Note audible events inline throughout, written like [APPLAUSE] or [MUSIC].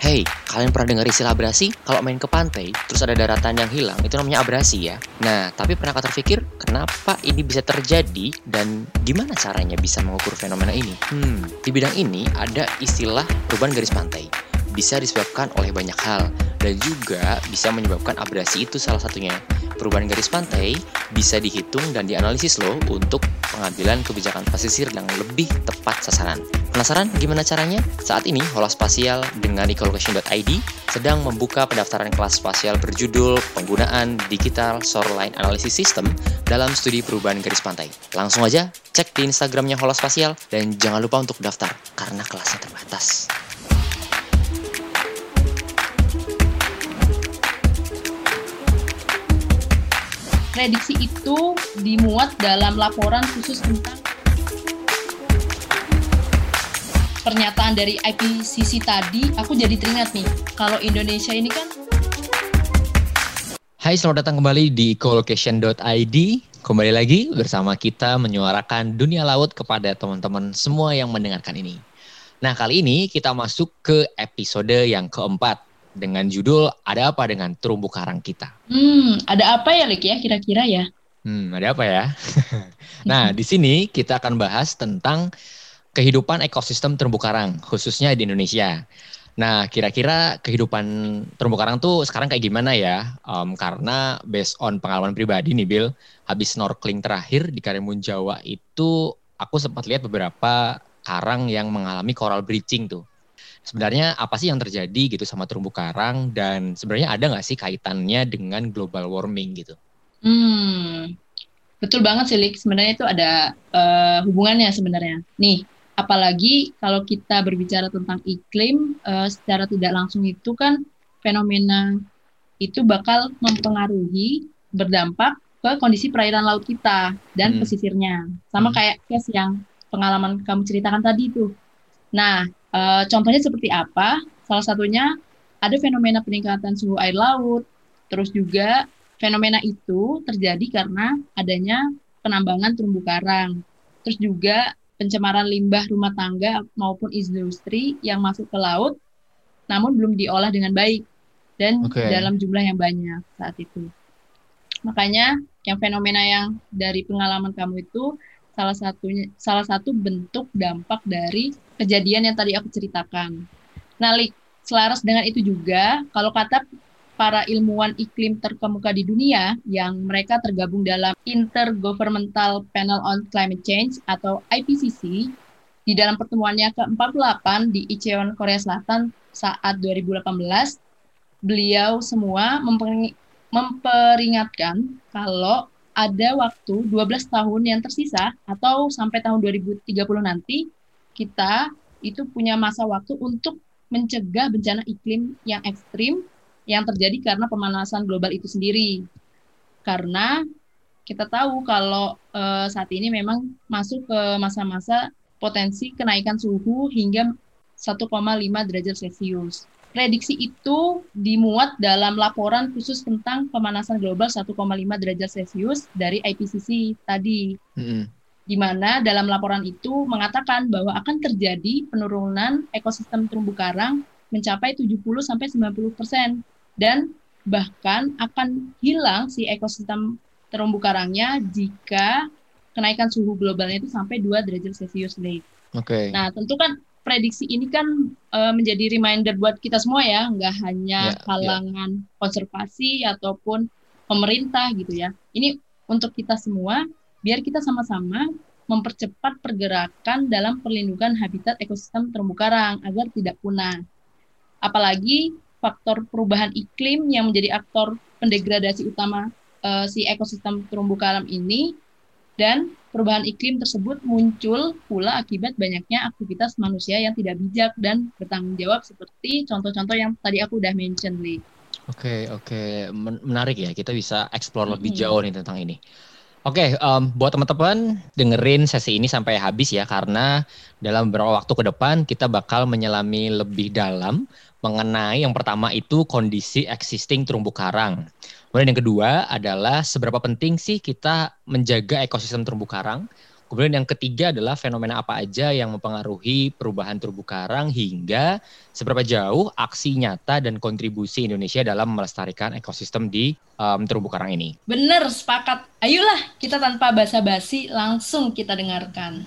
Hey, kalian pernah dengar istilah abrasi? Kalau main ke pantai, terus ada daratan yang hilang, itu namanya abrasi ya. Nah, tapi pernah kau terpikir, kenapa ini bisa terjadi dan gimana caranya bisa mengukur fenomena ini? Hmm, di bidang ini ada istilah perubahan garis pantai. Bisa disebabkan oleh banyak hal, dan juga bisa menyebabkan abrasi itu salah satunya. Perubahan garis pantai bisa dihitung dan dianalisis loh untuk pengambilan kebijakan pesisir yang lebih tepat sasaran. Penasaran gimana caranya? Saat ini Holospasial dengan ecolocation.id sedang membuka pendaftaran kelas spasial berjudul Penggunaan Digital Shoreline Analysis System dalam studi perubahan garis pantai. Langsung aja cek di Instagramnya Holospasial dan jangan lupa untuk daftar karena kelasnya terbatas. Prediksi itu dimuat dalam laporan khusus tentang pernyataan dari IPCC tadi, aku jadi teringat nih, kalau Indonesia ini kan Hai, selamat datang kembali di ecolocation.id. Kembali lagi bersama kita menyuarakan dunia laut kepada teman-teman semua yang mendengarkan ini. Nah, kali ini kita masuk ke episode yang keempat dengan judul Ada Apa Dengan Terumbu Karang Kita. Hmm, ada apa ya, Lik ya, kira-kira ya? Hmm, ada apa ya? [LAUGHS] nah, di sini kita akan bahas tentang kehidupan ekosistem terumbu karang, khususnya di Indonesia. Nah, kira-kira kehidupan terumbu karang tuh sekarang kayak gimana ya? Um, karena based on pengalaman pribadi nih, Bill, habis snorkeling terakhir di Karimun Jawa itu aku sempat lihat beberapa karang yang mengalami coral bleaching tuh. Sebenarnya apa sih yang terjadi gitu sama terumbu karang dan sebenarnya ada nggak sih kaitannya dengan global warming gitu? Hmm, betul banget sih, Lik. Sebenarnya itu ada uh, hubungannya sebenarnya. Nih, apalagi kalau kita berbicara tentang iklim uh, secara tidak langsung itu kan fenomena itu bakal mempengaruhi berdampak ke kondisi perairan laut kita dan hmm. pesisirnya sama hmm. kayak case yang pengalaman kamu ceritakan tadi itu nah uh, contohnya seperti apa salah satunya ada fenomena peningkatan suhu air laut terus juga fenomena itu terjadi karena adanya penambangan terumbu karang terus juga pencemaran limbah rumah tangga maupun industri yang masuk ke laut namun belum diolah dengan baik dan okay. dalam jumlah yang banyak saat itu. Makanya yang fenomena yang dari pengalaman kamu itu salah satunya salah satu bentuk dampak dari kejadian yang tadi aku ceritakan. Nah, selaras dengan itu juga kalau kata para ilmuwan iklim terkemuka di dunia yang mereka tergabung dalam Intergovernmental Panel on Climate Change atau IPCC di dalam pertemuannya ke-48 di Incheon, Korea Selatan saat 2018, beliau semua memperingatkan kalau ada waktu 12 tahun yang tersisa atau sampai tahun 2030 nanti kita itu punya masa waktu untuk mencegah bencana iklim yang ekstrim yang terjadi karena pemanasan global itu sendiri. Karena kita tahu kalau uh, saat ini memang masuk ke masa-masa potensi kenaikan suhu hingga 1,5 derajat Celcius. Prediksi itu dimuat dalam laporan khusus tentang pemanasan global 1,5 derajat Celcius dari IPCC tadi. Mm -hmm. Di mana dalam laporan itu mengatakan bahwa akan terjadi penurunan ekosistem terumbu karang mencapai 70 sampai 90 persen dan bahkan akan hilang si ekosistem terumbu karangnya jika kenaikan suhu globalnya itu sampai 2 derajat Celcius Oke. Okay. Nah, tentu kan prediksi ini kan uh, menjadi reminder buat kita semua ya, nggak hanya yeah, ya. kalangan yeah. konservasi ataupun pemerintah gitu ya. Ini untuk kita semua biar kita sama-sama mempercepat pergerakan dalam perlindungan habitat ekosistem terumbu karang agar tidak punah. Apalagi faktor perubahan iklim yang menjadi aktor pendegradasi utama uh, si ekosistem terumbu karang ini dan perubahan iklim tersebut muncul pula akibat banyaknya aktivitas manusia yang tidak bijak dan bertanggung jawab seperti contoh-contoh yang tadi aku udah mention nih. Oke, okay, oke, okay. menarik ya. Kita bisa explore lebih hmm. jauh nih tentang ini. Oke, okay, um, buat teman-teman dengerin sesi ini sampai habis ya karena dalam beberapa waktu ke depan kita bakal menyelami lebih dalam mengenai yang pertama itu kondisi existing terumbu karang. Kemudian yang kedua adalah seberapa penting sih kita menjaga ekosistem terumbu karang Kemudian yang ketiga adalah fenomena apa aja yang mempengaruhi perubahan terumbu karang hingga seberapa jauh aksi nyata dan kontribusi Indonesia dalam melestarikan ekosistem di um, terumbu karang ini. Bener, sepakat. Ayolah kita tanpa basa-basi langsung kita dengarkan.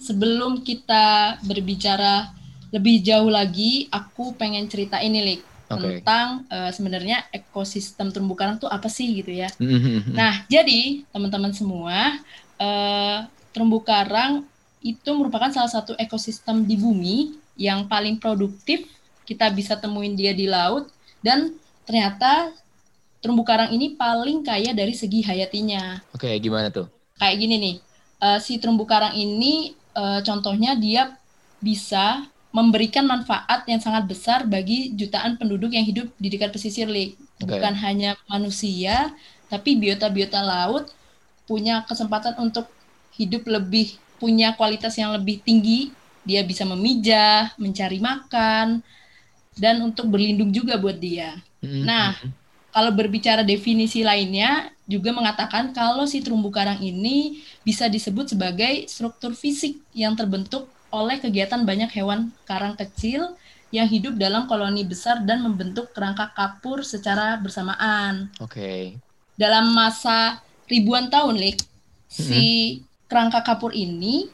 Sebelum kita berbicara lebih jauh lagi, aku pengen cerita ini, Lik okay. tentang uh, sebenarnya ekosistem terumbu karang itu apa sih gitu ya. Mm-hmm. Nah, jadi teman-teman semua, uh, terumbu karang itu merupakan salah satu ekosistem di bumi yang paling produktif. Kita bisa temuin dia di laut dan ternyata terumbu karang ini paling kaya dari segi hayatinya. Oke, okay, gimana tuh? Kayak gini nih, uh, si terumbu karang ini uh, contohnya dia bisa memberikan manfaat yang sangat besar bagi jutaan penduduk yang hidup di dekat pesisir lake. Okay. Bukan hanya manusia, tapi biota-biota laut punya kesempatan untuk hidup lebih punya kualitas yang lebih tinggi. Dia bisa memijah, mencari makan, dan untuk berlindung juga buat dia. Mm-hmm. Nah, kalau berbicara definisi lainnya, juga mengatakan kalau si terumbu karang ini bisa disebut sebagai struktur fisik yang terbentuk oleh kegiatan banyak hewan karang kecil yang hidup dalam koloni besar dan membentuk kerangka kapur secara bersamaan. Oke. Okay. Dalam masa ribuan tahun, Lik, si kerangka kapur ini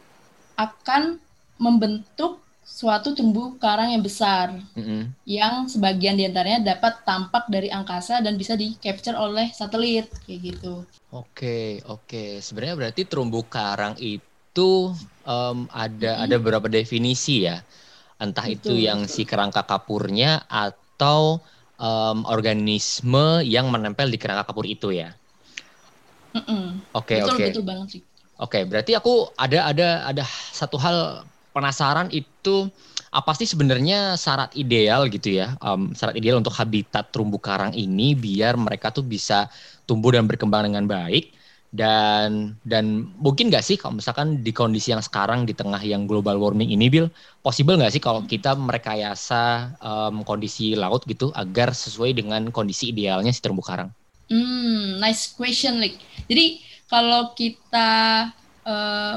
akan membentuk suatu terumbu karang yang besar, mm-hmm. yang sebagian di antaranya dapat tampak dari angkasa dan bisa di capture oleh satelit, kayak gitu. Oke, okay, oke. Okay. Sebenarnya berarti terumbu karang itu um, ada hmm. ada beberapa definisi ya. Entah betul, itu yang betul. si kerangka kapurnya atau um, organisme yang menempel di kerangka kapur itu ya. Oke oke. Okay. Betul banget sih. Oke, okay, berarti aku ada ada ada satu hal penasaran itu apa sih sebenarnya syarat ideal gitu ya, um, syarat ideal untuk habitat terumbu karang ini biar mereka tuh bisa tumbuh dan berkembang dengan baik dan dan mungkin nggak sih kalau misalkan di kondisi yang sekarang di tengah yang global warming ini Bill possible nggak sih kalau kita merekayasa um, kondisi laut gitu agar sesuai dengan kondisi idealnya si terumbu karang? Hmm, nice question, like. Jadi kalau kita uh,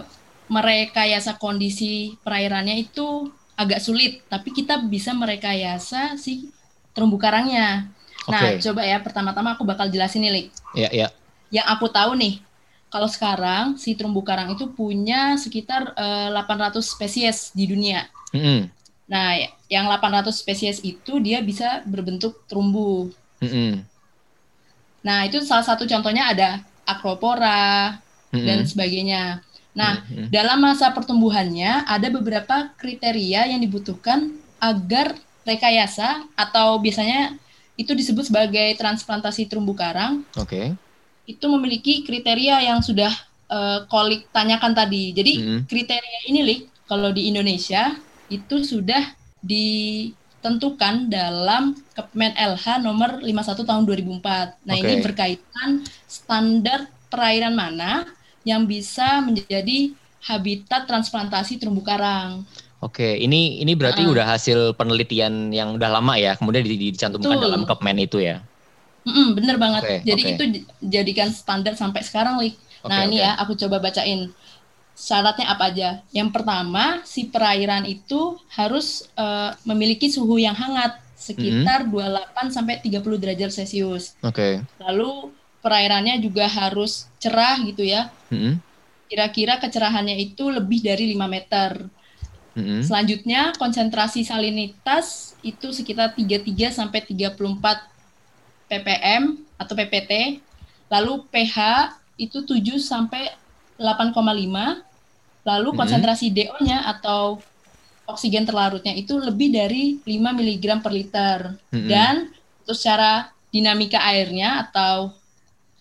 merekayasa kondisi perairannya itu agak sulit, tapi kita bisa merekayasa si terumbu karangnya. Nah, okay. coba ya pertama-tama aku bakal jelasin nih, Lik. Iya, yeah, iya. Yeah yang aku tahu nih, kalau sekarang si terumbu karang itu punya sekitar uh, eh, 800 spesies di dunia. Mm -hmm. Nah, yang 800 spesies itu dia bisa berbentuk terumbu. Mm -hmm. Nah, itu salah satu contohnya ada acropora mm -hmm. dan sebagainya. Nah, mm -hmm. dalam masa pertumbuhannya ada beberapa kriteria yang dibutuhkan agar rekayasa atau biasanya itu disebut sebagai transplantasi terumbu karang. Oke. Okay itu memiliki kriteria yang sudah uh, kolik tanyakan tadi. Jadi mm-hmm. kriteria ini, Lik, kalau di Indonesia itu sudah ditentukan dalam Kepmen LH nomor 51 tahun 2004. Nah, okay. ini berkaitan standar perairan mana yang bisa menjadi habitat transplantasi terumbu karang. Oke, ini ini berarti uh, udah hasil penelitian yang udah lama ya, kemudian dicantumkan betul. dalam Kepmen itu ya. Mm-mm, bener banget. Okay, Jadi okay. itu jadikan standar sampai sekarang, Lik. Okay, nah, okay. ini ya aku coba bacain syaratnya apa aja. Yang pertama, si perairan itu harus uh, memiliki suhu yang hangat sekitar mm-hmm. 28 sampai 30 derajat Celcius. Oke. Okay. Lalu perairannya juga harus cerah gitu ya. Mm-hmm. Kira-kira kecerahannya itu lebih dari 5 meter. Mm-hmm. Selanjutnya konsentrasi salinitas itu sekitar 33 sampai 34 ppm atau ppt, lalu pH itu 7 sampai 8,5, lalu hmm. konsentrasi DO-nya atau oksigen terlarutnya itu lebih dari 5 mg per liter. Hmm. Dan untuk secara dinamika airnya atau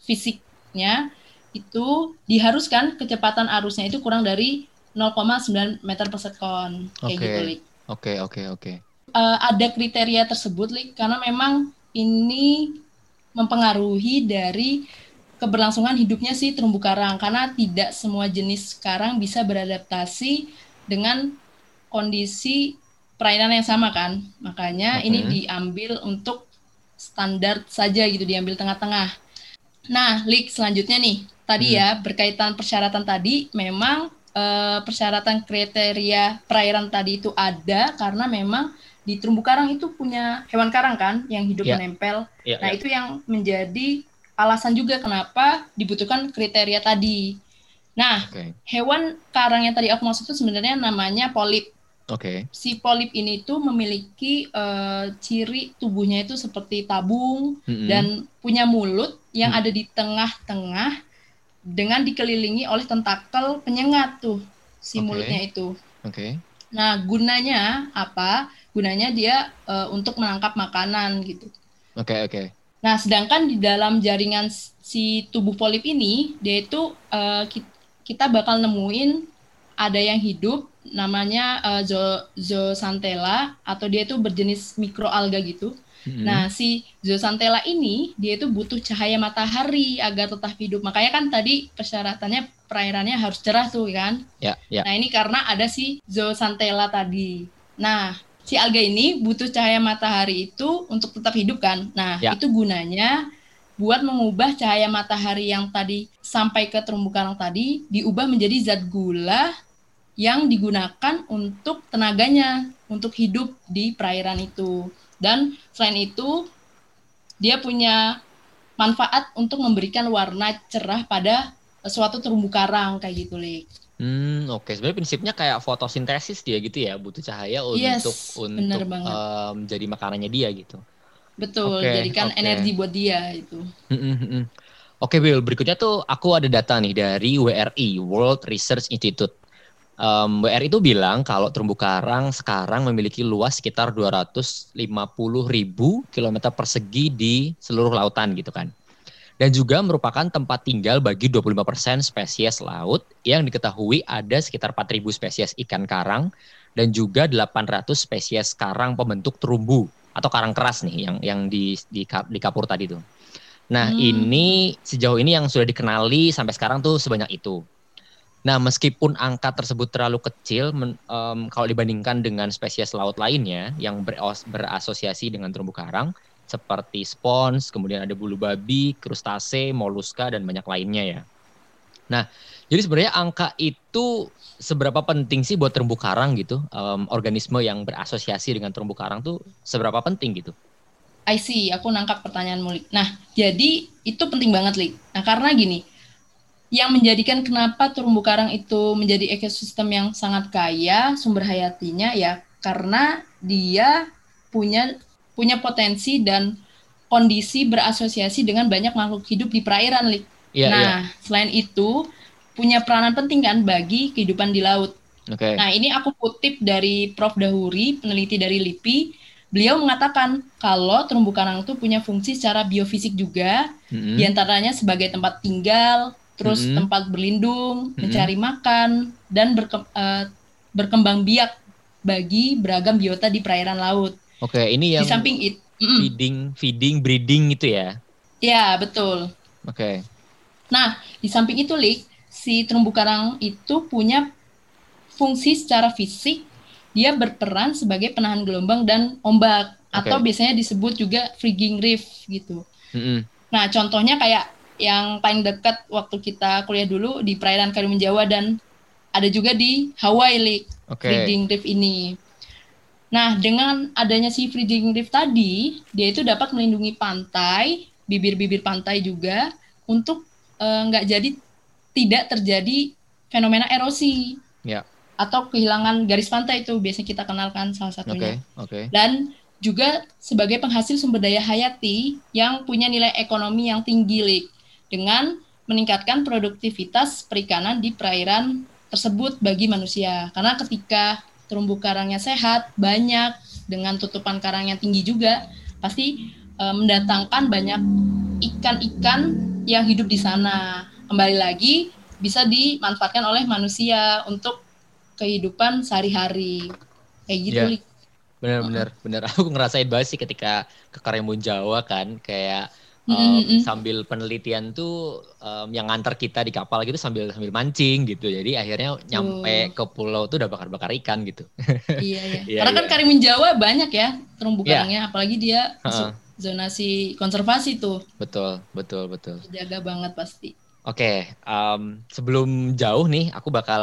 fisiknya itu diharuskan kecepatan arusnya itu kurang dari 0,9 meter per sekon kayak okay. gitu, Lik. Oke, okay, oke, okay, oke. Okay. Uh, ada kriteria tersebut, Lik, karena memang ini mempengaruhi dari keberlangsungan hidupnya si terumbu karang karena tidak semua jenis karang bisa beradaptasi dengan kondisi perairan yang sama kan. Makanya okay. ini diambil untuk standar saja gitu diambil tengah-tengah. Nah, Lik selanjutnya nih, tadi Hmm. ya berkaitan persyaratan tadi memang eh, persyaratan kriteria perairan tadi itu ada karena memang di terumbu karang itu punya hewan karang kan yang hidup Ya. menempel. Iya, Nah, iya. itu yang menjadi alasan juga kenapa dibutuhkan kriteria tadi. Nah, Oke. hewan karang yang tadi aku maksud itu sebenarnya namanya polip. Oke. Si polip ini tuh memiliki eh, ciri tubuhnya itu seperti tabung Mm-mm. dan punya mulut yang Hmm. ada di tengah-tengah dengan dikelilingi oleh tentakel penyengat tuh si Oke. mulutnya itu. Oke. Nah, gunanya apa? Gunanya dia eh, untuk menangkap makanan gitu. Oke, oke. Nah, sedangkan di dalam jaringan si tubuh polip ini, dia itu ki- kita bakal nemuin ada yang hidup namanya eh, zo- zooxanthella atau dia itu berjenis mikroalga gitu. Mm-mm. Nah, si zooxanthella ini dia itu butuh cahaya matahari agar tetap hidup. Makanya kan tadi persyaratannya perairannya harus cerah tuh kan. ya, ya. Nah, ini karena ada si zooxanthella tadi. Nah, si alga ini butuh cahaya matahari itu untuk tetap hidup kan. Nah, Ya. itu gunanya buat mengubah cahaya matahari yang tadi sampai ke terumbu karang tadi diubah menjadi zat gula yang digunakan untuk tenaganya untuk hidup di perairan itu. Dan selain itu dia punya manfaat untuk memberikan warna cerah pada suatu terumbu karang kayak gitu, Lik. Hmm, oke. Sebenarnya prinsipnya kayak fotosintesis dia gitu ya, butuh cahaya Yes, untuk untuk em, jadi makanannya dia gitu. Betul, Oke, jadikan oke. energi buat dia itu. Mm-mm, mm-mm. Oke, Bill. Berikutnya tuh aku ada data nih dari WRI, World Research Institute. Em, WRI itu bilang kalau terumbu karang sekarang memiliki luas sekitar 250 ribu kilometer persegi di seluruh lautan gitu kan. Dan juga merupakan tempat tinggal bagi 25% spesies laut yang diketahui ada sekitar 4.000 spesies ikan karang dan juga 800 spesies karang pembentuk terumbu atau karang keras nih yang yang di di, di kapur tadi tuh. Nah, Hmm. ini sejauh ini yang sudah dikenali sampai sekarang tuh sebanyak itu. Nah, meskipun angka tersebut terlalu kecil men- em, kalau dibandingkan dengan spesies laut lainnya yang beros- berasosiasi dengan terumbu karang seperti spons, kemudian ada bulu babi, krustase, moluska dan banyak lainnya ya. Nah, jadi sebenarnya angka itu seberapa penting sih buat terumbu karang gitu? Em, organisme yang berasosiasi dengan terumbu karang tuh seberapa penting gitu? I see, aku nangkap pertanyaanmu, Lik. Nah, jadi itu penting banget, Lik. Nah, karena gini, yang menjadikan kenapa terumbu karang itu menjadi ekosistem yang sangat kaya sumber hayatinya ya karena dia punya punya potensi dan kondisi berasosiasi dengan banyak makhluk hidup di perairan, Lik. Iya, nah, iya. selain itu punya peranan penting kan bagi kehidupan di laut. Oke. Nah, ini aku kutip dari Prof. Dahuri, peneliti dari LIPI. Beliau mengatakan kalau terumbu karang itu punya fungsi secara biofisik juga, Mm-mm. di antaranya sebagai tempat tinggal, terus Mm-mm. tempat berlindung, Mm-mm. mencari makan, dan berke- eh, berkembang biak bagi beragam biota di perairan laut. Oke, ini yang Di samping itu, feeding, feeding, breeding itu ya. ya betul. Oke. Nah, di samping itu, Lik, si terumbu karang itu punya fungsi secara fisik, dia berperan sebagai penahan gelombang dan ombak, Oke. atau biasanya disebut juga frigging reef gitu. Mm-mm. Nah, contohnya kayak yang paling dekat waktu kita kuliah dulu di perairan Karimun Jawa dan ada juga di Hawaii, Lik, Oke. frigging reef ini. Nah, dengan adanya si frigging reef tadi, dia itu dapat melindungi pantai, bibir-bibir pantai juga, untuk eh, nggak jadi tidak terjadi fenomena erosi Ya. atau kehilangan garis pantai itu biasanya kita kenalkan salah satunya. oke. Dan juga sebagai penghasil sumber daya hayati yang punya nilai ekonomi yang tinggi, Lik, dengan meningkatkan produktivitas perikanan di perairan tersebut bagi manusia. Karena ketika terumbu karangnya sehat, banyak dengan tutupan karang yang tinggi juga, pasti eh, mendatangkan banyak ikan-ikan yang hidup di sana. Kembali lagi bisa dimanfaatkan oleh manusia untuk kehidupan sehari-hari. Kayak gitu. Lik. Bener, bener, bener. [LAUGHS] Aku ngerasain banget sih ketika ke Karimun Jawa kan, kayak Mm, um, mm, mm. sambil penelitian tuh um, yang ngantar kita di kapal gitu sambil sambil mancing gitu. Jadi akhirnya nyampe ke pulau tuh udah bakar-bakar ikan gitu. [LAUGHS] Iya, iya. Iya, Karena kan iya. Karimun Jawa banyak ya terumbu Iya. karangnya, apalagi dia masuk zonasi konservasi tuh. Betul, betul, betul. Jaga banget pasti. Oke, um, sebelum jauh nih, aku bakal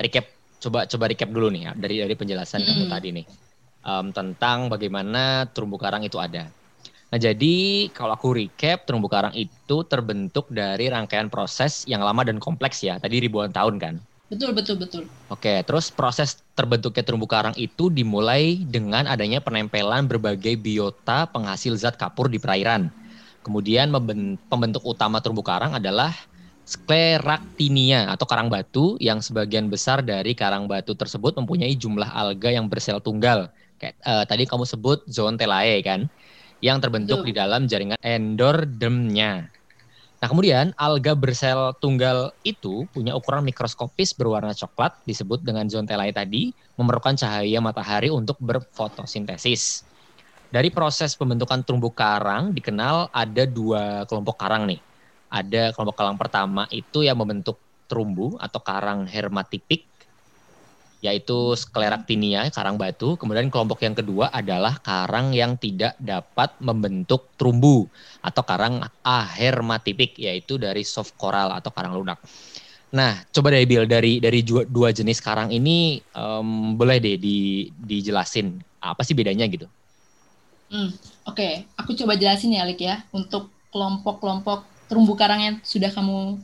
recap, coba coba recap dulu nih ya dari dari penjelasan mm -hmm. kamu tadi nih um, tentang bagaimana terumbu karang itu ada. Nah, jadi kalau aku recap, terumbu karang itu terbentuk dari rangkaian proses yang lama dan kompleks ya. Tadi ribuan tahun kan? Betul, betul, betul. Oke, terus proses terbentuknya terumbu karang itu dimulai dengan adanya penempelan berbagai biota penghasil zat kapur di perairan. Kemudian pembentuk utama terumbu karang adalah Scleractinia atau karang batu yang sebagian besar dari karang batu tersebut mempunyai jumlah alga yang bersel tunggal. Kayak uh, tadi kamu sebut zoontelae kan? Yang terbentuk Betul. di dalam jaringan endordermnya. Nah, kemudian alga bersel tunggal itu punya ukuran mikroskopis berwarna coklat disebut dengan zoontelae tadi, memerlukan cahaya matahari untuk berfotosintesis. Dari proses pembentukan terumbu karang dikenal ada dua kelompok karang nih. Ada kelompok karang pertama itu yang membentuk terumbu atau karang hermatipik yaitu skleractinia, karang batu. Kemudian kelompok yang kedua adalah karang yang tidak dapat membentuk terumbu atau karang ahermatipik, yaitu dari soft coral atau karang lunak. Nah, coba dari Bill dari dari dua, jenis karang ini um, boleh deh di, dijelasin apa sih bedanya gitu? Hmm, Oke, okay. aku coba jelasin ya, Lik ya, untuk kelompok-kelompok terumbu karang yang sudah kamu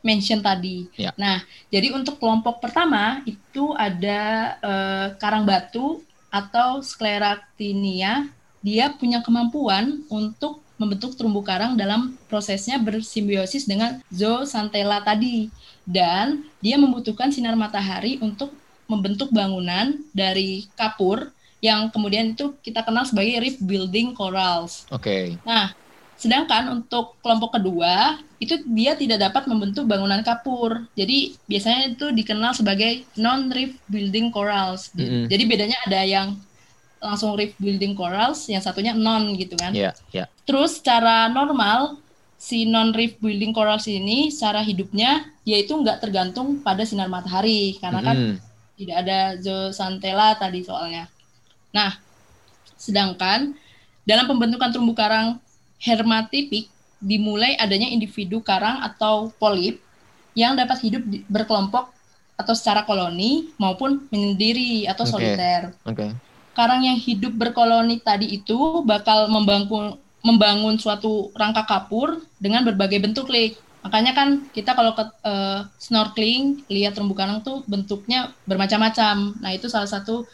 mention tadi. Ya. Nah, jadi untuk kelompok pertama itu ada uh, karang batu atau scleractinia. Dia punya kemampuan untuk membentuk terumbu karang dalam prosesnya bersimbiosis dengan zooxanthella tadi. Dan dia membutuhkan sinar matahari untuk membentuk bangunan dari kapur yang kemudian itu kita kenal sebagai reef building corals. Oke. Okay. Nah, Sedangkan untuk kelompok kedua, itu dia tidak dapat membentuk bangunan kapur. Jadi biasanya itu dikenal sebagai non-reef building corals. Mm -hmm. Jadi bedanya ada yang langsung reef building corals, yang satunya non gitu kan. Yeah, yeah. Terus secara normal, si non-reef building corals ini secara hidupnya yaitu nggak tergantung pada sinar matahari. Karena kan mm -hmm. tidak ada zooxanthella tadi soalnya. Nah, sedangkan dalam pembentukan terumbu karang hermatipik dimulai adanya individu karang atau polip yang dapat hidup di, berkelompok atau secara koloni maupun menyendiri atau okay. soliter. Okay. Karang yang hidup berkoloni tadi itu bakal membangun membangun suatu rangka kapur dengan berbagai bentuk lake. Makanya kan kita kalau ke uh, snorkeling lihat terumbu karang tuh bentuknya bermacam-macam. Nah, itu salah satu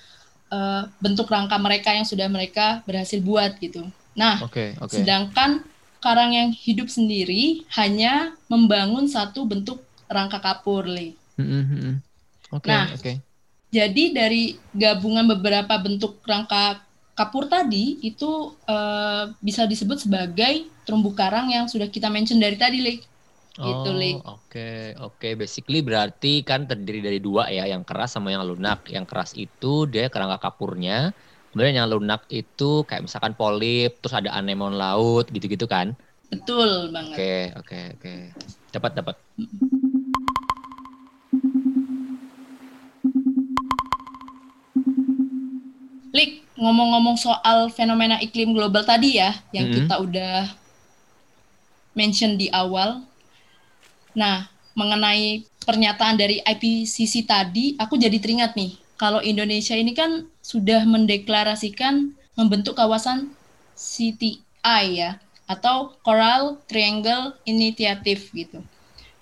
uh, bentuk rangka mereka yang sudah mereka berhasil buat gitu. Nah, okay, okay. sedangkan karang yang hidup sendiri hanya membangun satu bentuk rangka kapur, Le. Mm-hmm. Okay, nah, okay. jadi dari gabungan beberapa bentuk rangka kapur tadi itu uh, bisa disebut sebagai terumbu karang yang sudah kita mention dari tadi, Le. Gitu, oh, oke, okay, oke. Okay. Basically berarti kan terdiri dari dua ya, yang keras sama yang lunak. Yang keras itu dia kerangka kapurnya, Kemudian yang lunak itu kayak misalkan polip, terus ada anemon laut gitu-gitu kan? Betul banget. Oke, oke, oke. Dapat, dapat. Lik, ngomong-ngomong soal fenomena iklim global tadi ya, yang mm -hmm. kita udah mention di awal. Nah, mengenai pernyataan dari IPCC tadi, aku jadi teringat nih, kalau Indonesia ini kan sudah mendeklarasikan membentuk kawasan CTI ya atau Coral Triangle Initiative gitu.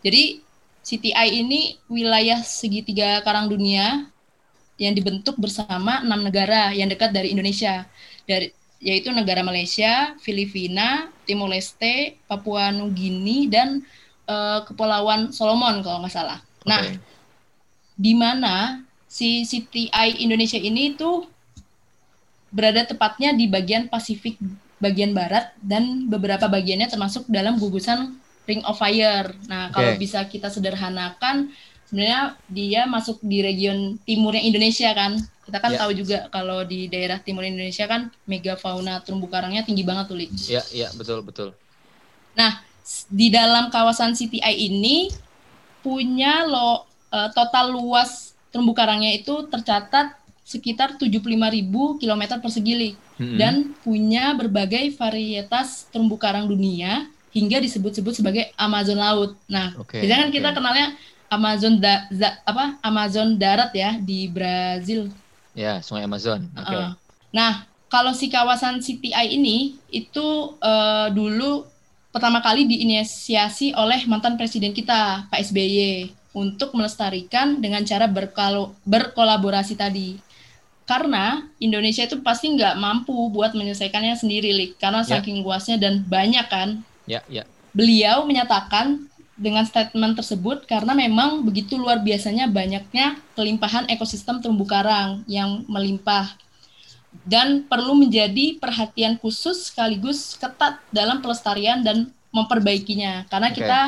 Jadi CTI ini wilayah segitiga karang dunia yang dibentuk bersama enam negara yang dekat dari Indonesia, dari yaitu negara Malaysia, Filipina, Timor Leste, Papua Nugini dan uh, Kepulauan Solomon kalau nggak salah. Okay. Nah, di mana si CTI Indonesia ini tuh berada tepatnya di bagian Pasifik bagian barat dan beberapa bagiannya termasuk dalam gugusan Ring of Fire. Nah, okay. kalau bisa kita sederhanakan sebenarnya dia masuk di region timurnya Indonesia kan. Kita kan yeah. tahu juga kalau di daerah timur Indonesia kan megafauna terumbu karangnya tinggi banget tuh. Iya, yeah, iya, yeah, betul, betul. Nah, di dalam kawasan CTI ini punya lo uh, total luas terumbu karangnya itu tercatat sekitar 75.000 km persegi. Mm-mm. dan punya berbagai varietas terumbu karang dunia hingga disebut-sebut sebagai Amazon laut. Nah, biasanya kan oke. kita kenalnya Amazon da- za- apa Amazon darat ya di Brazil. ya Sungai Amazon. Oke. Uh, Nah, kalau si kawasan CTI ini itu eh, dulu pertama kali diinisiasi oleh mantan presiden kita Pak SBY untuk melestarikan dengan cara berkalo- berkolaborasi tadi. Karena Indonesia itu pasti nggak mampu buat menyelesaikannya sendiri, Lik. Karena Ya. saking luasnya dan banyak kan. Ya, ya. Beliau menyatakan dengan statement tersebut karena memang begitu luar biasanya banyaknya kelimpahan ekosistem terumbu karang yang melimpah dan perlu menjadi perhatian khusus sekaligus ketat dalam pelestarian dan memperbaikinya karena Oke. kita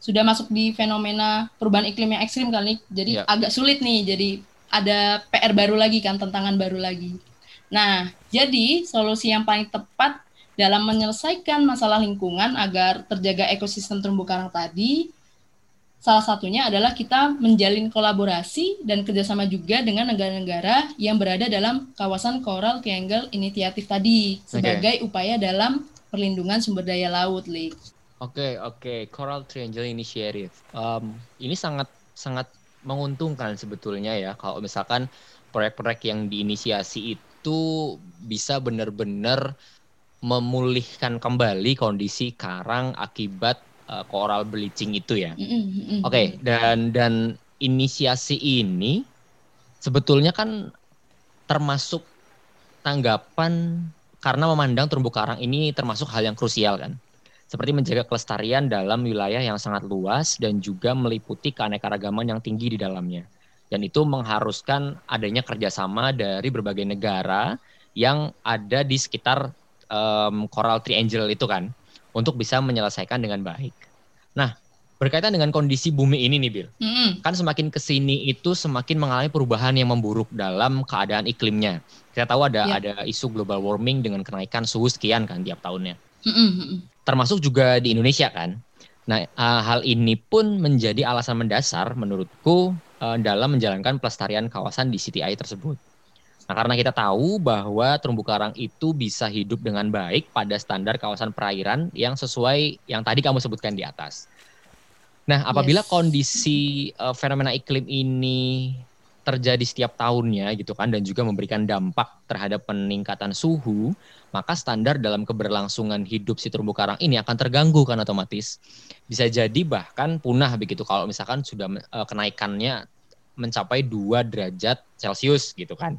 sudah masuk di fenomena perubahan iklim yang ekstrim kali jadi Ya. agak sulit nih jadi ada PR baru lagi kan tantangan baru lagi nah jadi solusi yang paling tepat dalam menyelesaikan masalah lingkungan agar terjaga ekosistem terumbu karang tadi salah satunya adalah kita menjalin kolaborasi dan kerjasama juga dengan negara-negara yang berada dalam kawasan Coral Triangle Initiative tadi sebagai upaya dalam perlindungan sumber daya laut, Lik. Oke, oke. Coral Triangle Initiative. Um, ini sangat sangat menguntungkan sebetulnya ya kalau misalkan proyek-proyek yang diinisiasi itu bisa benar-benar memulihkan kembali kondisi karang akibat uh, coral bleaching itu ya. Mm-mm. Oke, dan dan inisiasi ini sebetulnya kan termasuk tanggapan karena memandang terumbu karang ini termasuk hal yang krusial kan. Seperti menjaga kelestarian dalam wilayah yang sangat luas dan juga meliputi keanekaragaman yang tinggi di dalamnya. Dan itu mengharuskan adanya kerjasama dari berbagai negara yang ada di sekitar em, Coral Triangle itu kan, untuk bisa menyelesaikan dengan baik. Nah, berkaitan dengan kondisi bumi ini nih, Bill Mm-mm. kan semakin ke sini itu semakin mengalami perubahan yang memburuk dalam keadaan iklimnya. Kita tahu ada Ya. ada isu global warming dengan kenaikan suhu sekian kan tiap tahunnya. Mm-mm. Termasuk juga di Indonesia kan. Nah, eh, hal ini pun menjadi alasan mendasar menurutku eh, dalam menjalankan pelestarian kawasan di CTI tersebut. Nah, karena kita tahu bahwa terumbu karang itu bisa hidup dengan baik pada standar kawasan perairan yang sesuai yang tadi kamu sebutkan di atas. Nah, apabila Yes. kondisi eh, fenomena iklim ini terjadi setiap tahunnya gitu kan dan juga memberikan dampak terhadap peningkatan suhu, maka standar dalam keberlangsungan hidup si terumbu karang ini akan terganggu kan otomatis. Bisa jadi bahkan punah begitu kalau misalkan sudah eh, kenaikannya mencapai 2 derajat Celcius gitu kan.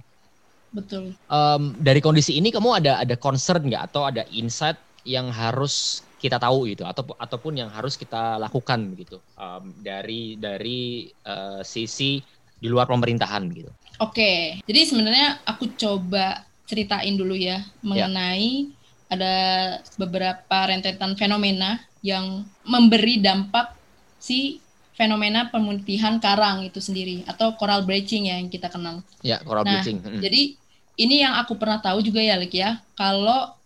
Betul. Em, dari kondisi ini kamu ada ada concern nggak atau ada insight yang harus kita tahu gitu atau ataupun yang harus kita lakukan begitu em, dari dari eh, sisi di luar pemerintahan gitu. Oke, jadi sebenarnya aku coba ceritain dulu ya mengenai ada beberapa rentetan fenomena yang memberi dampak si fenomena pemutihan karang itu sendiri atau coral bleaching ya yang kita kenal. Ya, coral Nah, bleaching. Mm. Jadi ini yang aku pernah tahu juga ya, Lik ya. Kalau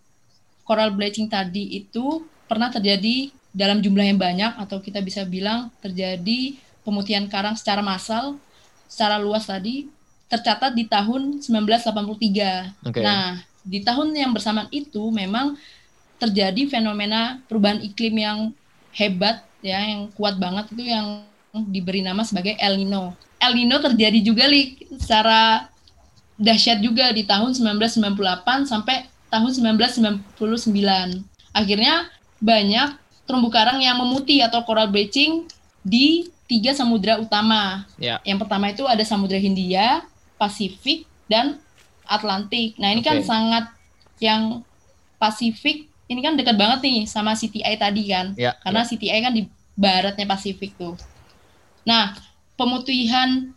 coral bleaching tadi itu pernah terjadi dalam jumlah yang banyak atau kita bisa bilang terjadi pemutihan karang secara massal, secara luas tadi tercatat di tahun 1983. Oke. Nah, di tahun yang bersamaan itu memang terjadi fenomena perubahan iklim yang hebat ya, yang kuat banget itu yang diberi nama sebagai El Nino. El Nino terjadi juga Lik, secara dahsyat juga di tahun 1998 sampai tahun 1999. Akhirnya banyak terumbu karang yang memutih atau coral bleaching di tiga samudra utama. Ya. Yang pertama itu ada Samudra Hindia, Pasifik, dan Atlantik. Nah ini kan Oke. sangat yang Pasifik ini kan dekat banget nih sama CTI tadi kan, Ya, karena ya. CTI kan di baratnya Pasifik tuh. Nah pemutihan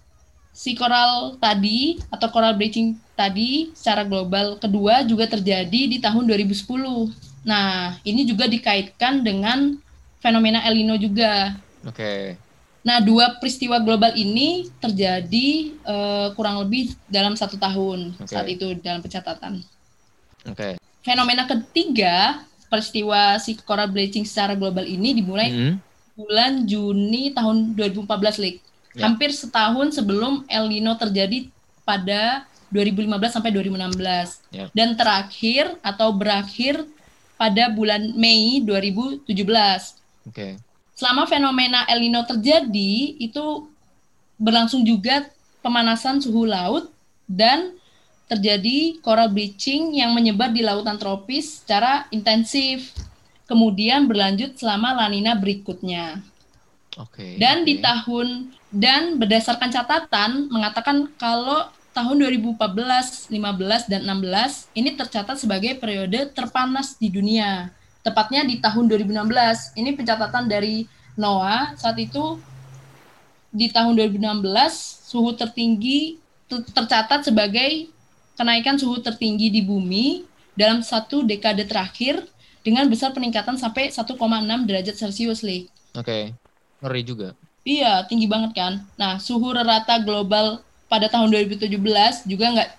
si coral tadi atau coral bleaching tadi secara global kedua juga terjadi di tahun 2010. Nah ini juga dikaitkan dengan fenomena El Nino juga. Oke. Nah, dua peristiwa global ini terjadi eh, kurang lebih dalam satu tahun Oke. saat itu dalam pencatatan. Oke. Fenomena ketiga peristiwa si coral bleaching secara global ini dimulai Mm-mm. bulan Juni tahun 2014, Lik. Ya. Hampir setahun sebelum El Nino terjadi pada 2015 sampai 2016. Ya. Dan terakhir atau berakhir pada bulan Mei 2017. Oke. Selama fenomena El Nino terjadi, itu berlangsung juga pemanasan suhu laut dan terjadi coral bleaching yang menyebar di lautan tropis secara intensif. Kemudian berlanjut selama lanina berikutnya. Oke. Dan di oke. tahun dan berdasarkan catatan mengatakan kalau tahun 2014, 15 dan 16 ini tercatat sebagai periode terpanas di dunia. Tepatnya di tahun 2016. Ini pencatatan dari NOAA saat itu di tahun 2016 suhu tertinggi ter- tercatat sebagai kenaikan suhu tertinggi di bumi dalam satu dekade terakhir dengan besar peningkatan sampai 1,6 derajat Celcius, Lee. Oke. Ngeri juga. Iya, tinggi banget kan. Nah, suhu rata global pada tahun 2017 juga nggak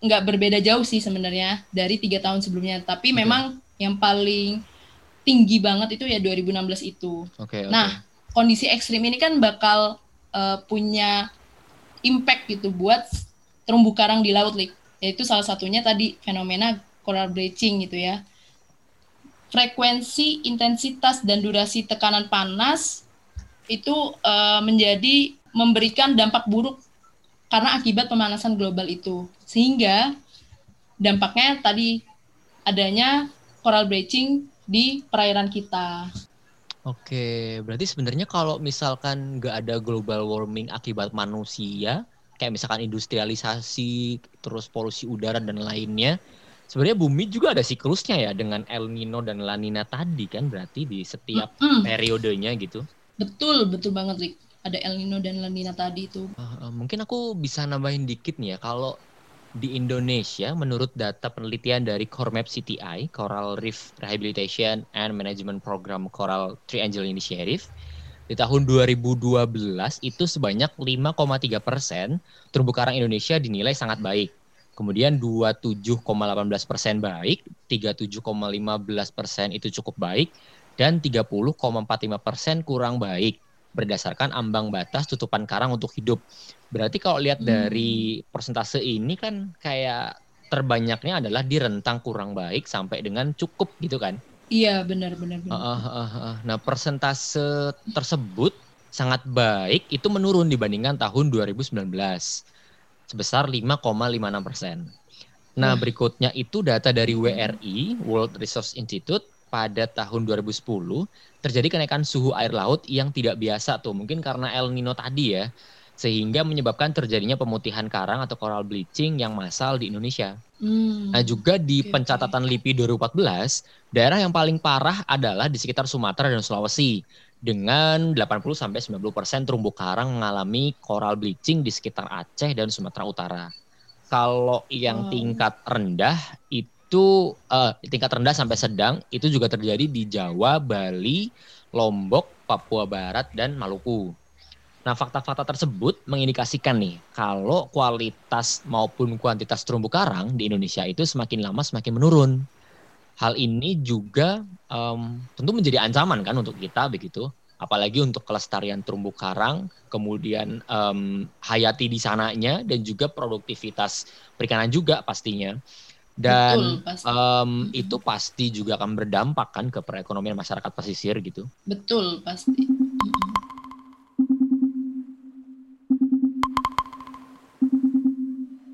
nggak berbeda jauh sih sebenarnya dari tiga tahun sebelumnya. Tapi Oke. memang yang paling tinggi banget itu ya 2016 itu. Oke. oke. Nah, kondisi ekstrim ini kan bakal eh, punya impact gitu buat terumbu karang di laut, Lik. Yaitu salah satunya tadi fenomena coral bleaching gitu ya. Frekuensi, intensitas, dan durasi tekanan panas itu eh, menjadi memberikan dampak buruk karena akibat pemanasan global itu. Sehingga dampaknya tadi adanya coral bleaching di perairan kita. Oke, berarti sebenarnya kalau misalkan nggak ada global warming akibat manusia, kayak misalkan industrialisasi, terus polusi udara dan lainnya, sebenarnya bumi juga ada siklusnya ya dengan El Nino dan La Nina tadi kan berarti di setiap Mm, periodenya gitu. betul, betul banget, Rik. Ada El Nino dan La Nina tadi itu. Ah, mungkin aku bisa nambahin dikit nih ya, kalau di Indonesia menurut data penelitian dari Coremap CTI, Coral Reef Rehabilitation and Management Program Coral Triangle Initiative, di tahun 2012 itu sebanyak 5,3 persen terumbu karang Indonesia dinilai sangat baik. Kemudian 27,18 persen baik, 37,15 persen itu cukup baik, dan 30,45 persen kurang baik berdasarkan ambang batas tutupan karang untuk hidup. Berarti kalau lihat Hmm. dari persentase ini kan kayak terbanyaknya adalah di rentang kurang baik sampai dengan cukup gitu kan. Iya, benar, benar, benar. Ah, ah, ah, ah. Nah persentase tersebut sangat baik itu menurun dibandingkan tahun 2019 sebesar 5,56 persen. Nah berikutnya itu data dari WRI World Resource Institute pada tahun 2010 terjadi kenaikan suhu air laut yang tidak biasa tuh mungkin karena El Nino tadi ya sehingga menyebabkan terjadinya pemutihan karang atau coral bleaching yang massal di Indonesia. Hmm. Nah juga di oke. pencatatan LIPI 2014, daerah yang paling parah adalah di sekitar Sumatera dan Sulawesi dengan 80 sampai 90% terumbu karang mengalami coral bleaching di sekitar Aceh dan Sumatera Utara. Kalau yang tingkat rendah itu eh, tingkat rendah sampai sedang itu juga terjadi di Jawa, Bali, Lombok, Papua Barat dan Maluku. Nah, fakta-fakta tersebut mengindikasikan nih kalau kualitas maupun kuantitas terumbu karang di Indonesia itu semakin lama semakin menurun. Hal ini juga em, tentu menjadi ancaman kan untuk kita begitu, apalagi untuk kelestarian terumbu karang, kemudian em, hayati di sananya dan juga produktivitas perikanan juga pastinya. Dan betul, pasti. em, itu pasti juga akan berdampak kan ke perekonomian masyarakat pesisir gitu. betul, pasti.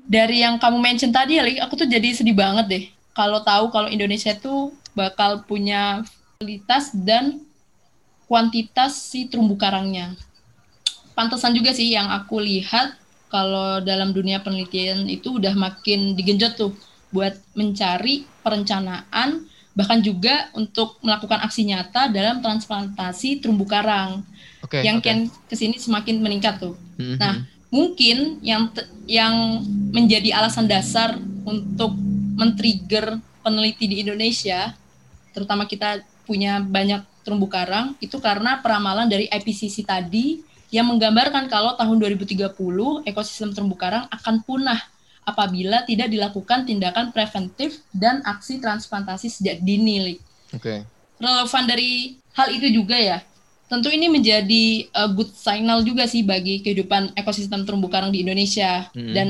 Dari yang kamu mention tadi ya, aku tuh jadi sedih banget deh. Kalau tahu kalau Indonesia tuh bakal punya kualitas dan kuantitas si terumbu karangnya. Pantesan juga sih yang aku lihat kalau dalam dunia penelitian itu udah makin digenjot tuh buat mencari perencanaan bahkan juga untuk melakukan aksi nyata dalam transplantasi terumbu karang Oke. yang kian ke sini semakin meningkat tuh. Mhm. Nah, mungkin yang yang menjadi alasan dasar untuk men-trigger peneliti di Indonesia, terutama kita punya banyak terumbu karang, itu karena peramalan dari IPCC tadi yang menggambarkan kalau tahun 2030 ekosistem terumbu karang akan punah apabila tidak dilakukan tindakan preventif dan aksi transplantasi sejak dini. Oke. relevan dari hal itu juga ya. Tentu ini menjadi uh, good signal juga sih bagi kehidupan ekosistem terumbu karang di Indonesia Mhm. dan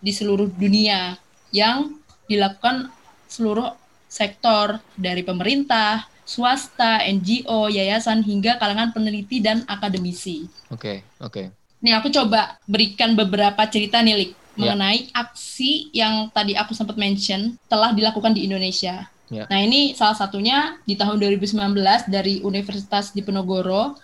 di seluruh dunia yang dilakukan seluruh sektor dari pemerintah, swasta, NGO, yayasan hingga kalangan peneliti dan akademisi. Oke, okay, oke. Okay. Nih aku coba berikan beberapa cerita nih Lik, yeah. mengenai aksi yang tadi aku sempat mention telah dilakukan di Indonesia. Yeah. Nah ini salah satunya di tahun 2019 dari Universitas Diponegoro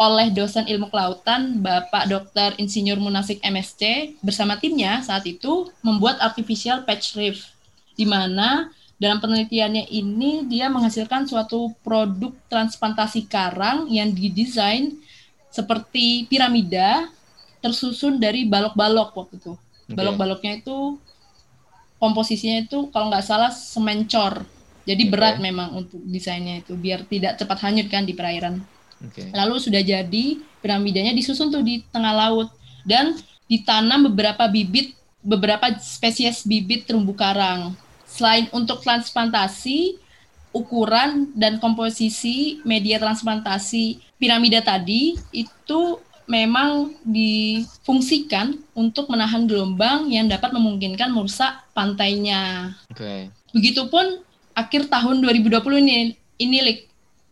oleh dosen ilmu kelautan Bapak Dr. Insinyur Munasik MSc bersama timnya saat itu membuat artificial patch reef di mana dalam penelitiannya ini dia menghasilkan suatu produk transplantasi karang yang didesain seperti piramida tersusun dari balok-balok waktu itu. Okay. Balok-baloknya itu komposisinya itu kalau nggak salah semencor. Jadi okay. berat memang untuk desainnya itu biar tidak cepat hanyut kan di perairan. Okay. Lalu sudah jadi piramidanya disusun tuh di tengah laut dan ditanam beberapa bibit beberapa spesies bibit terumbu karang. Selain untuk transplantasi, ukuran dan komposisi media transplantasi piramida tadi itu memang difungsikan untuk menahan gelombang yang dapat memungkinkan merusak pantainya. Okay. Begitupun akhir tahun 2020 ini, ini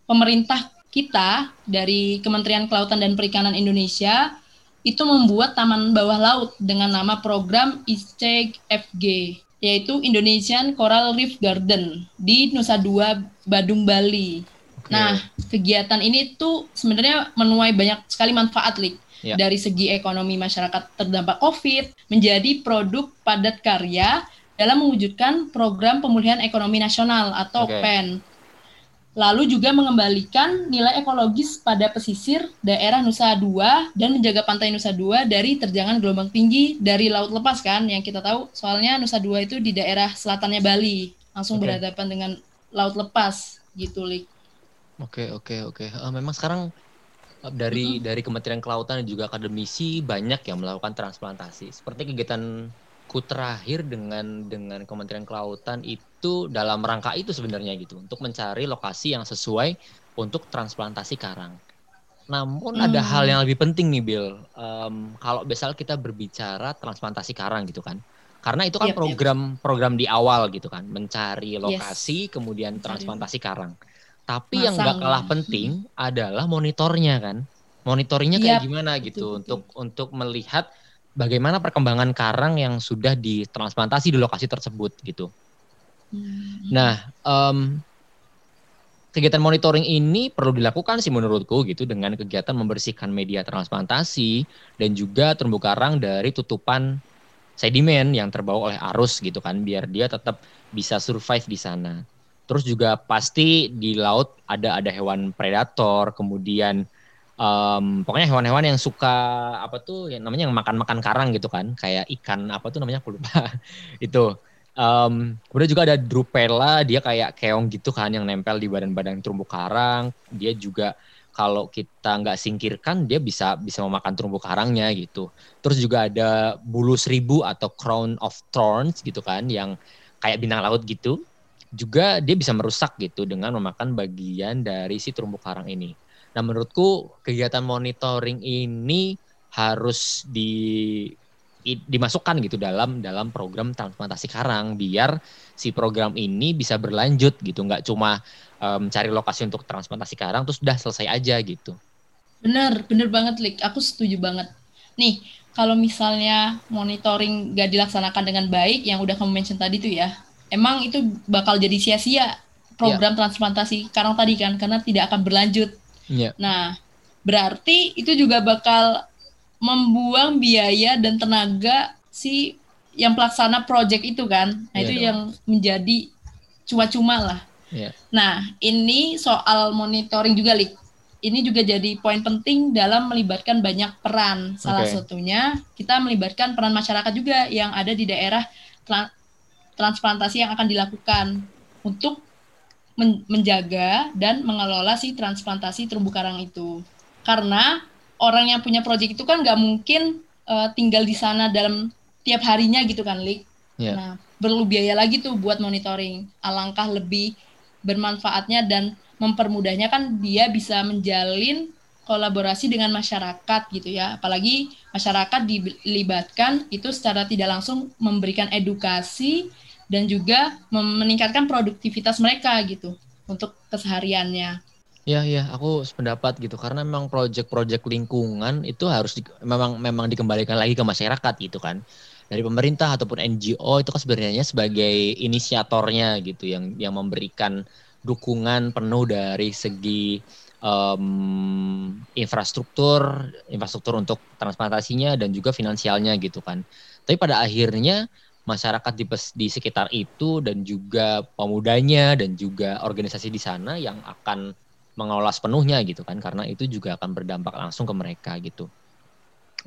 pemerintah kita dari Kementerian Kelautan dan Perikanan Indonesia itu membuat taman bawah laut dengan nama program ICEG FG yaitu Indonesian Coral Reef Garden di Nusa Dua, Badung, Bali. Nah, kegiatan ini tuh sebenarnya menuai banyak sekali manfaat, Lik. Yeah. Dari segi ekonomi masyarakat terdampak COVID menjadi produk padat karya dalam mewujudkan program pemulihan ekonomi nasional atau okay. PEN lalu juga mengembalikan nilai ekologis pada pesisir daerah Nusa Dua dan menjaga pantai Nusa Dua dari terjangan gelombang tinggi dari laut lepas kan yang kita tahu soalnya Nusa Dua itu di daerah selatannya Bali langsung okay. berhadapan dengan laut lepas gitu Lik. Oke okay, oke okay, oke. Okay. Uh, memang sekarang uh, dari mm -hmm. dari Kementerian Kelautan dan juga akademisi banyak yang melakukan transplantasi. Seperti kegiatan ku terakhir dengan dengan Kementerian Kelautan itu dalam rangka itu sebenarnya gitu untuk mencari lokasi yang sesuai untuk transplantasi karang. Namun hmm. ada hal yang lebih penting nih Bill. Um, kalau misal kita berbicara transplantasi karang gitu kan. Karena itu kan yep, program yep. program di awal gitu kan, mencari lokasi yes. kemudian transplantasi karang. Tapi Masang. yang nggak kalah penting [LAUGHS] adalah monitornya kan. Monitornya kayak yep. gimana gitu betul, untuk betul. untuk melihat bagaimana perkembangan karang yang sudah ditransplantasi di lokasi tersebut gitu. Hmm. Nah, um, kegiatan monitoring ini perlu dilakukan sih menurutku gitu dengan kegiatan membersihkan media transplantasi dan juga terumbu karang dari tutupan sedimen yang terbawa oleh arus gitu kan biar dia tetap bisa survive di sana. Terus juga pasti di laut ada ada hewan predator, kemudian um, pokoknya hewan-hewan yang suka apa tuh yang namanya yang makan-makan karang gitu kan. Kayak ikan apa tuh namanya aku lupa. [LAUGHS] Itu. Um, kemudian juga ada drupela dia kayak keong gitu kan yang nempel di badan-badan terumbu karang. Dia juga kalau kita nggak singkirkan dia bisa bisa memakan terumbu karangnya gitu. Terus juga ada bulu seribu atau crown of thorns gitu kan yang kayak bintang laut gitu juga dia bisa merusak gitu dengan memakan bagian dari si terumbu karang ini. Nah menurutku kegiatan monitoring ini harus di dimasukkan gitu dalam dalam program transplantasi karang biar si program ini bisa berlanjut gitu. Nggak cuma um, lokasi untuk transplantasi karang terus udah selesai aja gitu. Bener bener banget Lik. Aku setuju banget. Nih kalau misalnya monitoring gak dilaksanakan dengan baik yang udah kamu mention tadi tuh ya emang itu bakal jadi sia-sia program yeah. transplantasi karang tadi kan karena tidak akan berlanjut Yeah. Nah, berarti itu juga bakal membuang biaya dan tenaga si yang pelaksana project itu kan. Nah, yeah, itu dong. yang menjadi cuma-cuma lah. Yeah. Nah, ini soal monitoring juga, Lik. Ini juga jadi poin penting dalam melibatkan banyak peran. Salah okay. satunya kita melibatkan peran masyarakat juga yang ada di daerah transplantasi yang akan dilakukan untuk men menjaga dan mengelola si transplantasi terumbu karang itu. Karena orang yang punya proyek itu kan nggak mungkin uh, tinggal di sana dalam tiap harinya gitu kan, Lik. Yeah. Nah, perlu biaya lagi tuh buat monitoring. Alangkah lebih bermanfaatnya dan mempermudahnya kan dia bisa menjalin kolaborasi dengan masyarakat gitu ya. Apalagi masyarakat dilibatkan itu secara tidak langsung memberikan edukasi dan juga meningkatkan produktivitas mereka gitu untuk kesehariannya. Ya, ya, aku sependapat gitu karena memang proyek-proyek lingkungan itu harus di, memang memang dikembalikan lagi ke masyarakat gitu kan. Dari pemerintah ataupun NGO itu kan sebenarnya sebagai inisiatornya gitu yang yang memberikan dukungan penuh dari segi um, infrastruktur, infrastruktur untuk transplantasinya dan juga finansialnya gitu kan. Tapi pada akhirnya masyarakat di, di sekitar itu dan juga pemudanya dan juga organisasi di sana yang akan mengelola sepenuhnya gitu kan karena itu juga akan berdampak langsung ke mereka gitu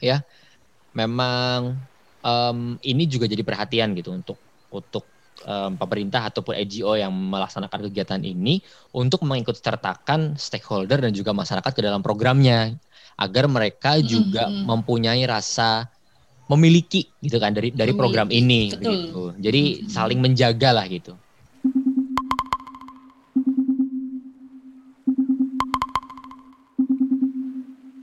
ya memang um, ini juga jadi perhatian gitu untuk untuk um, pemerintah ataupun NGO yang melaksanakan kegiatan ini untuk mengikut sertakan stakeholder dan juga masyarakat ke dalam programnya agar mereka juga mm -hmm. mempunyai rasa memiliki gitu kan dari dari program ini gitu. Jadi saling menjaga lah gitu.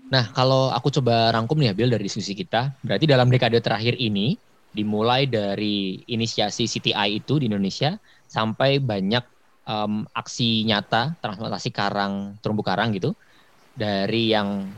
Nah, kalau aku coba rangkum nih ya Bill dari diskusi kita, berarti dalam dekade terakhir ini dimulai dari inisiasi CTI itu di Indonesia sampai banyak um, aksi nyata transplantasi karang terumbu karang gitu dari yang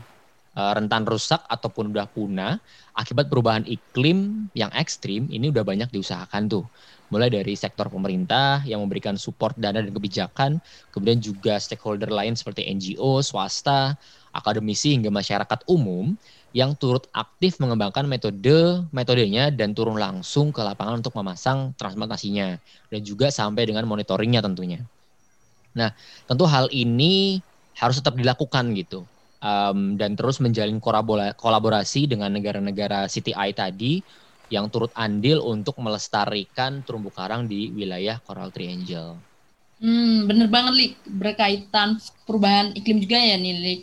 rentan rusak ataupun udah punah akibat perubahan iklim yang ekstrim ini udah banyak diusahakan tuh mulai dari sektor pemerintah yang memberikan support dana dan kebijakan kemudian juga stakeholder lain seperti NGO swasta akademisi hingga masyarakat umum yang turut aktif mengembangkan metode metodenya dan turun langsung ke lapangan untuk memasang transplantasinya dan juga sampai dengan monitoringnya tentunya. Nah, tentu hal ini harus tetap dilakukan gitu um, dan terus menjalin kolaborasi dengan negara-negara CTI tadi yang turut andil untuk melestarikan terumbu karang di wilayah Coral Triangle. Hmm, bener banget, Lik. Berkaitan perubahan iklim juga ya nih, Lik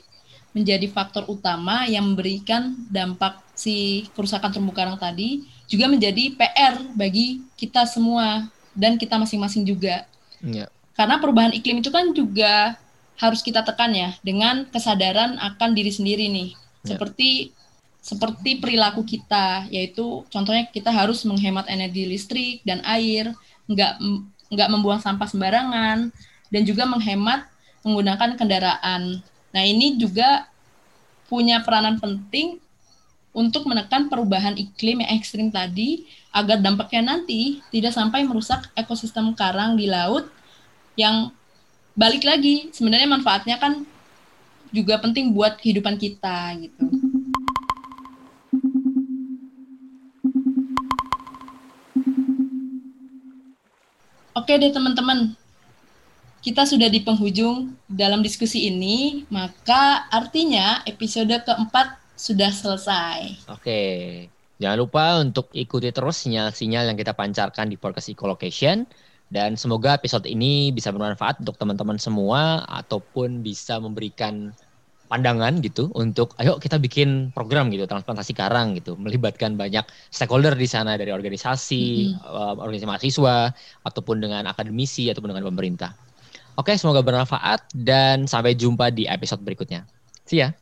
menjadi faktor utama yang memberikan dampak si kerusakan terumbu karang tadi juga menjadi PR bagi kita semua dan kita masing-masing juga. Ya. Karena perubahan iklim itu kan juga harus kita tekan ya dengan kesadaran akan diri sendiri nih. Ya. Seperti seperti perilaku kita yaitu contohnya kita harus menghemat energi listrik dan air, nggak nggak membuang sampah sembarangan dan juga menghemat menggunakan kendaraan Nah, ini juga punya peranan penting untuk menekan perubahan iklim yang ekstrim tadi agar dampaknya nanti tidak sampai merusak ekosistem karang di laut yang balik lagi sebenarnya manfaatnya kan juga penting buat kehidupan kita gitu. Oke deh teman-teman, kita sudah di penghujung dalam diskusi ini, maka artinya episode keempat sudah selesai. Oke. Jangan lupa untuk ikuti terus sinyal-sinyal yang kita pancarkan di podcast Ecolocation. Dan semoga episode ini bisa bermanfaat untuk teman-teman semua ataupun bisa memberikan pandangan gitu untuk ayo kita bikin program gitu transplantasi karang gitu melibatkan banyak stakeholder di sana dari organisasi, mm -hmm. organisasi mahasiswa ataupun dengan akademisi ataupun dengan pemerintah. Oke, semoga bermanfaat dan sampai jumpa di episode berikutnya. See ya.